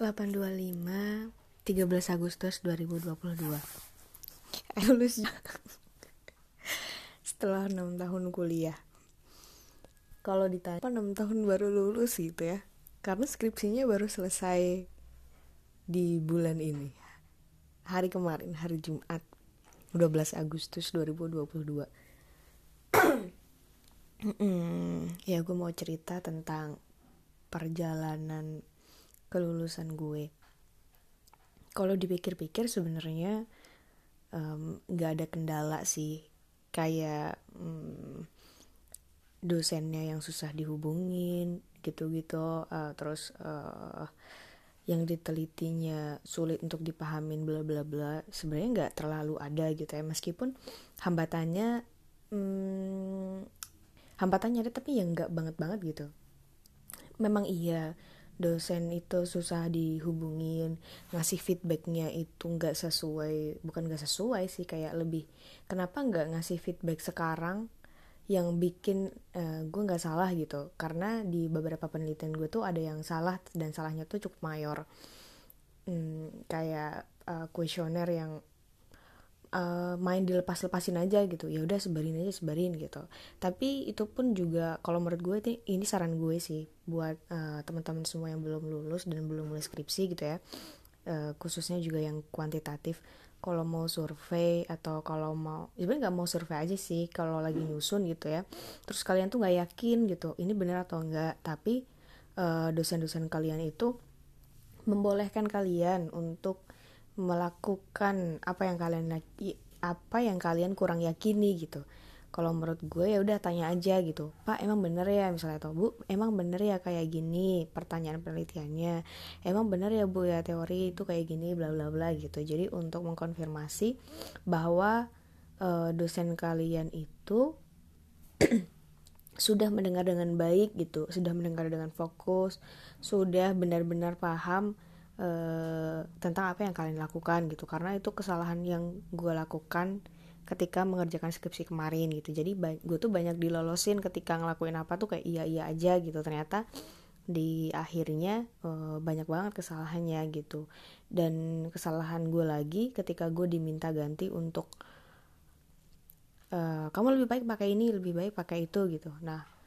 825 13 Agustus 2022 Eh lulus Setelah 6 tahun kuliah. Kalau ditanya 6 tahun baru lulus? gitu ya. Karena skripsinya baru selesai Di bulan ini. Hari kemarin, hari Jumat 12 Agustus 2022 Ya gue mau cerita tentang perjalanan kelulusan gue. Kalau dipikir-pikir sebenarnya nggak um, ada kendala sih, kayak um, dosennya yang susah dihubungin, gitu-gitu, uh, terus uh, yang ditelitinya sulit untuk dipahamin bla bla bla sebenarnya nggak terlalu ada gitu ya. Meskipun hambatannya hmm, hambatannya ada tapi yang nggak banget banget gitu. Memang iya dosen itu susah dihubungin ngasih feedbacknya itu nggak sesuai bukan nggak sesuai sih kayak lebih kenapa nggak ngasih feedback sekarang yang bikin uh, gue nggak salah gitu? Karena di beberapa penelitian gue tuh ada yang salah dan salahnya tuh cukup mayor. Hmm, kayak kuesioner uh, yang uh, main dilepas-lepasin aja gitu. Ya udah sebarin aja sebarin gitu. Tapi itu pun juga kalau menurut gue ini, ini saran gue sih buat uh, teman-teman semua yang belum lulus dan belum mulai skripsi gitu ya. Uh, khususnya juga yang kuantitatif. Kalau mau survei atau kalau mau sebenarnya nggak mau survei aja sih kalau lagi nyusun gitu ya. Terus kalian tuh nggak yakin gitu ini benar atau enggak tapi dosen-dosen uh, kalian itu membolehkan kalian untuk melakukan apa yang kalian apa yang kalian kurang yakini gitu. Kalau menurut gue ya udah tanya aja gitu pak emang bener ya? Misalnya atau bu emang bener ya kayak gini pertanyaan penelitiannya? Emang bener ya bu ya teori itu kayak gini bla bla bla gitu. Jadi untuk mengkonfirmasi bahwa uh, dosen kalian itu sudah mendengar dengan baik gitu sudah mendengar dengan fokus sudah benar-benar paham uh, tentang apa yang kalian lakukan gitu. Karena itu kesalahan yang gue lakukan ketika mengerjakan skripsi kemarin gitu. Jadi gue tuh banyak dilolosin ketika ngelakuin apa tuh kayak iya iya aja gitu. Ternyata di akhirnya uh, banyak banget kesalahannya gitu. Dan kesalahan gue lagi ketika gue diminta ganti untuk uh, kamu lebih baik pakai ini lebih baik pakai itu gitu. Nah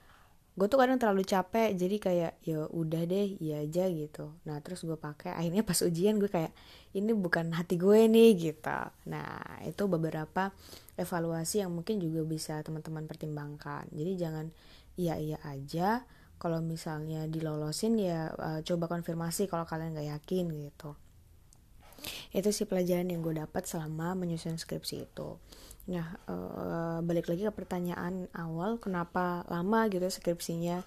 gue tuh kadang terlalu capek jadi kayak ya udah deh iya aja gitu. Nah terus gue pakai akhirnya pas ujian gue kayak ini bukan hati gue nih gitu. Nah itu beberapa evaluasi yang mungkin juga bisa teman-teman pertimbangkan. Jadi jangan iya iya aja. Kalau misalnya dilolosin ya uh, coba konfirmasi kalau kalian nggak yakin gitu. Itu sih pelajaran yang gue dapat selama menyusun skripsi itu Nah, uh, balik lagi ke pertanyaan awal, kenapa lama gitu skripsinya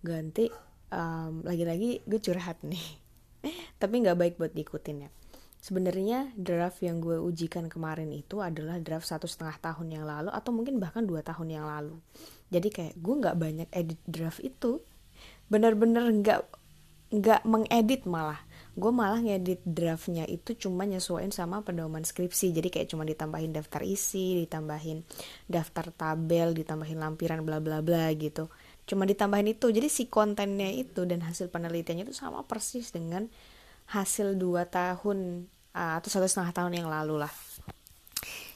ganti? Um, lagi-lagi gue curhat nih, tapi nggak baik buat diikutin ya. Sebenarnya draft yang gue ujikan kemarin itu adalah draft satu setengah tahun yang lalu atau mungkin bahkan dua tahun yang lalu. Jadi kayak gue nggak banyak edit draft itu, bener-bener nggak nggak mengedit malah gue malah ngedit draftnya itu cuma nyesuaiin sama pedoman skripsi. Jadi kayak cuma ditambahin daftar isi ditambahin daftar tabel ditambahin lampiran bla bla bla gitu. Cuma ditambahin itu. Jadi si kontennya itu dan hasil penelitiannya itu sama persis dengan hasil dua tahun uh, atau satu setengah tahun yang lalu lah.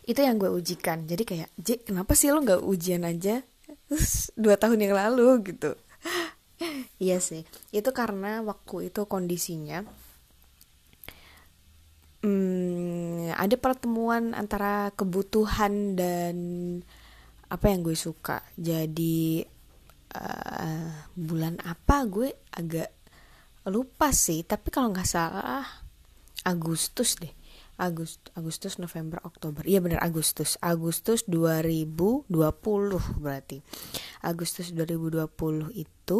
Itu yang gue ujikan. Jadi kayak J kenapa sih lo nggak ujian aja dua tahun yang lalu? Gitu. Iya sih. Itu karena waktu itu kondisinya hmm, ada pertemuan antara kebutuhan dan apa yang gue suka. Jadi uh, bulan apa gue agak lupa sih. Tapi kalau nggak salah Agustus deh. Agustus Agustus November Oktober. Iya benar Agustus. Agustus 2020 berarti. Agustus 2020 itu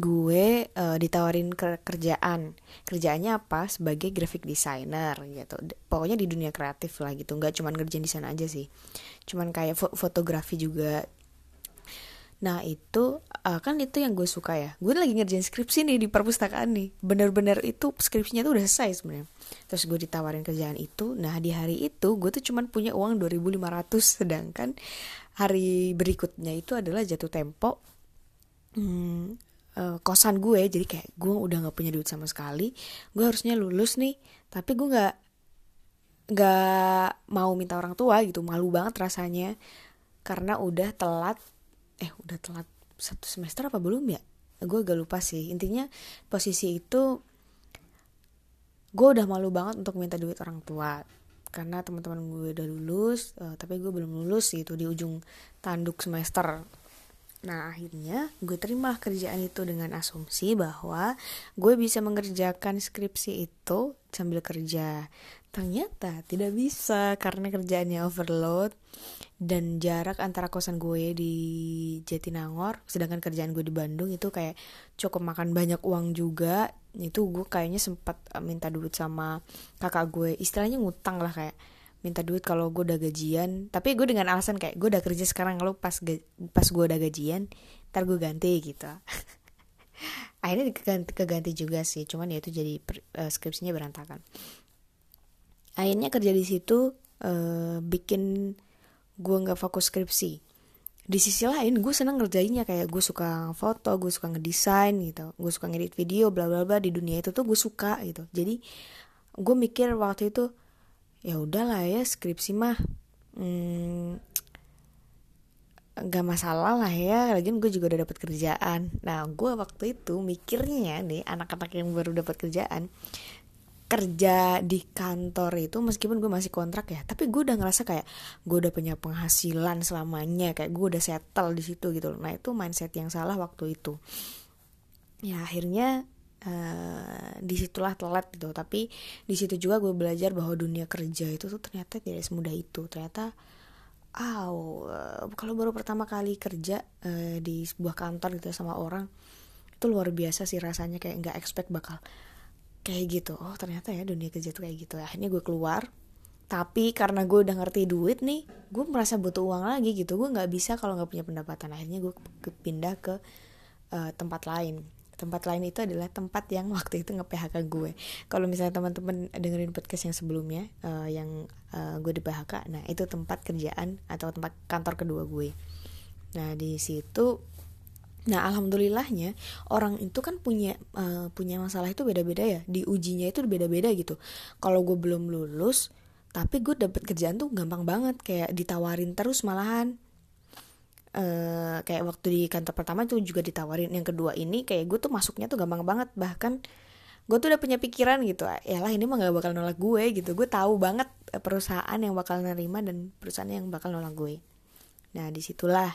gue uh, ditawarin ke kerjaan. Kerjaannya apa? Sebagai graphic designer gitu. Pokoknya di dunia kreatif lah gitu. Nggak cuman ngerjain di sana aja sih. Cuman kayak fo fotografi juga. Nah itu uh, kan itu yang gue suka ya. Gue lagi ngerjain skripsi nih di perpustakaan nih. Bener-bener itu skripsinya tuh udah selesai sebenarnya. Terus gue ditawarin kerjaan itu. Nah di hari itu gue tuh cuman punya uang 2500 sedangkan hari berikutnya itu adalah jatuh tempo. Hmm, uh, kosan gue jadi kayak gue udah nggak punya duit sama sekali gue harusnya lulus nih tapi gue nggak nggak mau minta orang tua gitu malu banget rasanya karena udah telat eh udah telat satu semester apa belum ya? Gue agak lupa sih intinya posisi itu gue udah malu banget untuk minta duit orang tua karena teman-teman gue udah lulus uh, tapi gue belum lulus gitu di ujung tanduk semester Nah akhirnya gue terima kerjaan itu dengan asumsi bahwa gue bisa mengerjakan skripsi itu sambil kerja. Ternyata tidak bisa karena kerjaannya overload dan jarak antara kosan gue di Jatinangor sedangkan kerjaan gue di Bandung itu kayak cukup makan banyak uang juga. Itu gue kayaknya sempat minta duit sama kakak gue. Istilahnya ngutang lah kayak minta duit kalau gue udah gajian. Tapi gue dengan alasan kayak gue udah kerja sekarang kalau pas pas gue udah gajian ntar gue ganti gitu. Akhirnya keganti, keganti juga sih cuman ya itu jadi uh, skripsinya berantakan. Akhirnya kerja di situ uh, bikin gue nggak fokus skripsi. Di sisi lain gue seneng ngerjainnya kayak gue suka foto gue suka ngedesain gitu gue suka ngedit video bla bla bla di dunia itu tuh gue suka gitu. Jadi gue mikir waktu itu ya udahlah ya skripsi mah hmm, nggak masalah lah ya. Lagian gue juga udah dapat kerjaan. Nah gue waktu itu mikirnya ya nih anak-anak yang baru dapat kerjaan kerja di kantor itu meskipun gue masih kontrak ya tapi gue udah ngerasa kayak gue udah punya penghasilan selamanya kayak gue udah settle di situ gitu nah itu mindset yang salah waktu itu. Ya akhirnya uh, di situlah telat gitu. Tapi di situ juga gue belajar bahwa dunia kerja itu tuh ternyata tidak semudah itu. Ternyata Aw, uh, kalau baru pertama kali kerja uh, di sebuah kantor gitu sama orang itu luar biasa sih rasanya. Kayak nggak expect bakal kayak gitu. Oh ternyata ya dunia kerja tuh kayak gitu. Akhirnya gue keluar. Tapi karena gue udah ngerti duit nih gue merasa butuh uang lagi gitu. Gue nggak bisa kalau nggak punya pendapatan. Akhirnya gue pindah ke uh, tempat lain tempat lain itu adalah tempat yang waktu itu nge-PHK gue kalau misalnya teman-teman dengerin podcast yang sebelumnya uh, yang uh, gue di PHK nah itu tempat kerjaan atau tempat kantor kedua gue nah di situ Nah, alhamdulillahnya orang itu kan punya uh, punya masalah itu beda-beda ya. Di ujinya itu beda-beda gitu. Kalau gue belum lulus, tapi gue dapet kerjaan tuh gampang banget kayak ditawarin terus malahan uh, kayak waktu di kantor pertama itu juga ditawarin. Yang kedua ini kayak gue tuh masuknya tuh gampang banget. Bahkan gue tuh udah punya pikiran gitu ya lah ini mah gak bakal nolak gue gitu. Gue tahu banget eh, perusahaan yang bakal nerima dan perusahaan yang bakal nolak gue. Nah di situlah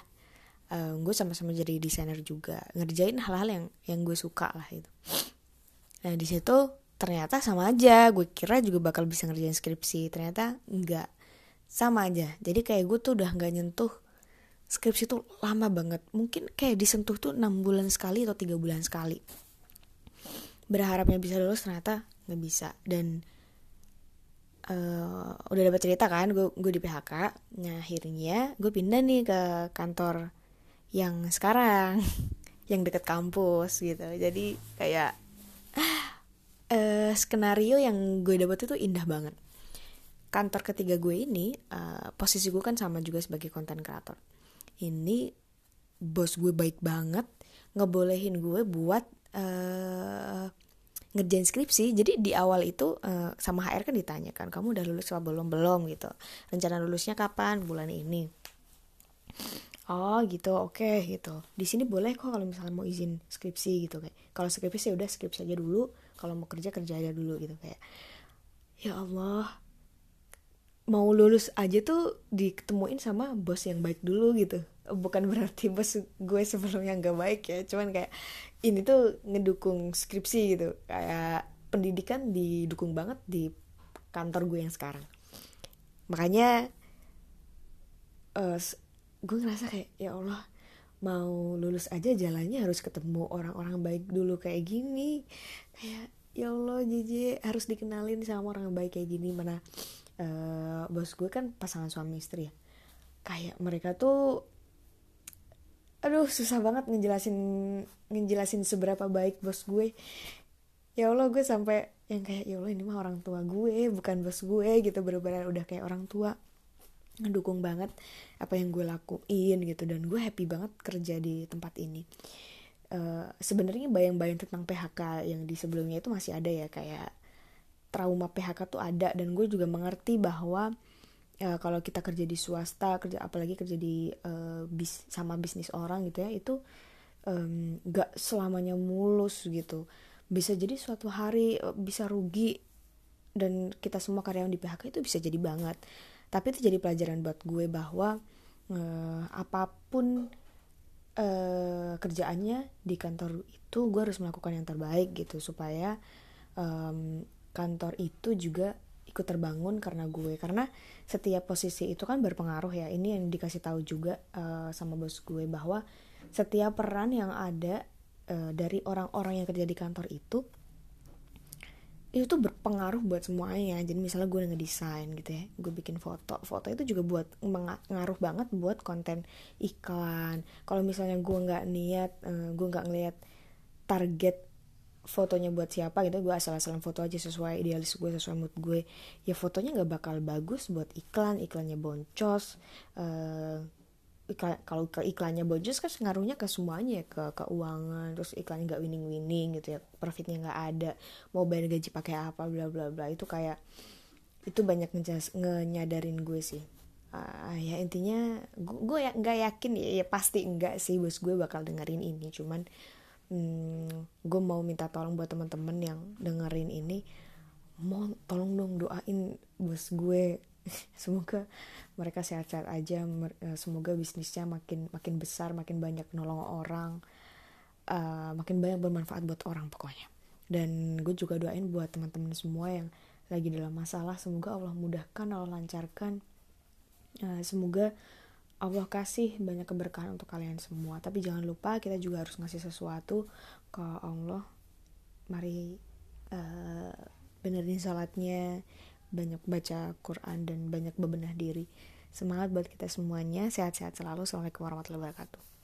uh, gue sama-sama jadi desainer juga. Ngerjain hal-hal yang yang gue suka lah itu nah di situ ternyata sama aja. Gue kira juga bakal bisa ngerjain skripsi. Ternyata enggak sama aja. Jadi kayak gue tuh udah nggak nyentuh skripsi tuh lama banget. Mungkin kayak disentuh tuh enam bulan sekali atau tiga bulan sekali. Berharapnya bisa lulus ternyata nggak bisa. Dan uh, udah dapat cerita kan gue gue di PHK nah akhirnya gue pindah nih ke kantor yang sekarang yang deket kampus gitu. Jadi kayak uh, skenario yang gue dapat itu indah banget. Kantor ketiga gue ini uh, posisi gue kan sama juga sebagai konten kreator ini bos gue baik banget ngebolehin gue buat uh, ngerjain skripsi. Jadi di awal itu uh, sama HR kan ditanyakan kamu udah lulus apa belum? Belum gitu. Rencana lulusnya kapan? Bulan ini. Oh gitu oke okay, gitu. Di sini boleh kok kalau misalnya mau izin skripsi gitu kayak. Kalau skripsi ya udah skripsi aja dulu. Kalau mau kerja kerja aja dulu gitu kayak. Ya Allah mau lulus aja tuh diketemuin sama bos yang baik dulu gitu. Bukan berarti bos gue sebelumnya nggak baik ya cuman kayak ini tuh ngedukung skripsi gitu. Kayak pendidikan didukung banget di kantor gue yang sekarang. Makanya uh, gue ngerasa kayak ya Allah mau lulus aja jalannya harus ketemu orang-orang baik dulu kayak gini. Kayak ya Allah JJ harus dikenalin sama orang baik kayak gini. Mana uh, bos gue kan pasangan suami istri ya. Kayak mereka tuh aduh susah banget ngejelasin ngejelasin seberapa baik bos gue. Ya allah gue sampai yang kayak ya allah ini mah orang tua gue bukan bos gue gitu. Bener-bener udah kayak orang tua. Ngedukung banget apa yang gue lakuin gitu. Dan gue happy banget kerja di tempat ini. Uh, sebenarnya bayang-bayang tentang PHK yang di sebelumnya itu masih ada ya kayak trauma PHK tuh ada dan gue juga mengerti bahwa uh, kalau kita kerja di swasta kerja apalagi kerja di uh, bis sama bisnis orang gitu ya itu um, gak selamanya mulus gitu. Bisa jadi suatu hari bisa rugi dan kita semua karyawan di PHK itu bisa jadi banget. Tapi itu jadi pelajaran buat gue bahwa uh, apa pun uh, kerjaannya di kantor itu gue harus melakukan yang terbaik gitu supaya um, kantor itu juga ikut terbangun karena gue. Karena setiap posisi itu kan berpengaruh ya. Ini yang dikasih tahu juga uh, sama bos gue bahwa setiap peran yang ada uh, dari orang-orang yang kerja di kantor itu itu tuh berpengaruh buat semuanya. Jadi misalnya gue ngedesain gitu ya gue bikin foto. Foto itu juga buat mengaruh banget buat konten iklan. Kalau misalnya gue nggak niat uh, gue nggak ngeliat target fotonya buat siapa gitu gue asal-asalan foto aja sesuai idealis gue sesuai mood gue ya fotonya nggak bakal bagus buat iklan iklannya boncos uh, iklan, kalau ke iklannya boncos kan ngaruhnya ke semuanya ya ke keuangan terus iklannya nggak winning winning gitu ya profitnya nggak ada mau bayar gaji pakai apa bla bla bla. Itu kayak itu banyak ngenyadarin gue sih. Uh, ya intinya gue, ya nggak yakin ya, ya pasti enggak sih bos gue bakal dengerin ini cuman hmm, gue mau minta tolong buat teman-teman yang dengerin ini mau tolong dong doain bos gue. Semoga mereka sehat-sehat aja eh, semoga bisnisnya makin makin besar makin banyak nolong orang uh, makin banyak bermanfaat buat orang pokoknya. Dan gue juga doain buat teman-teman semua yang lagi dalam masalah semoga Allah mudahkan Allah lancarkan. Uh, semoga Allah kasih banyak keberkahan untuk kalian semua tapi jangan lupa kita juga harus ngasih sesuatu ke Allah mari uh, benerin salatnya banyak baca Quran dan banyak bebenah diri. Semangat buat kita semuanya, sehat-sehat selalu. Assalamualaikum warahmatullahi wabarakatuh.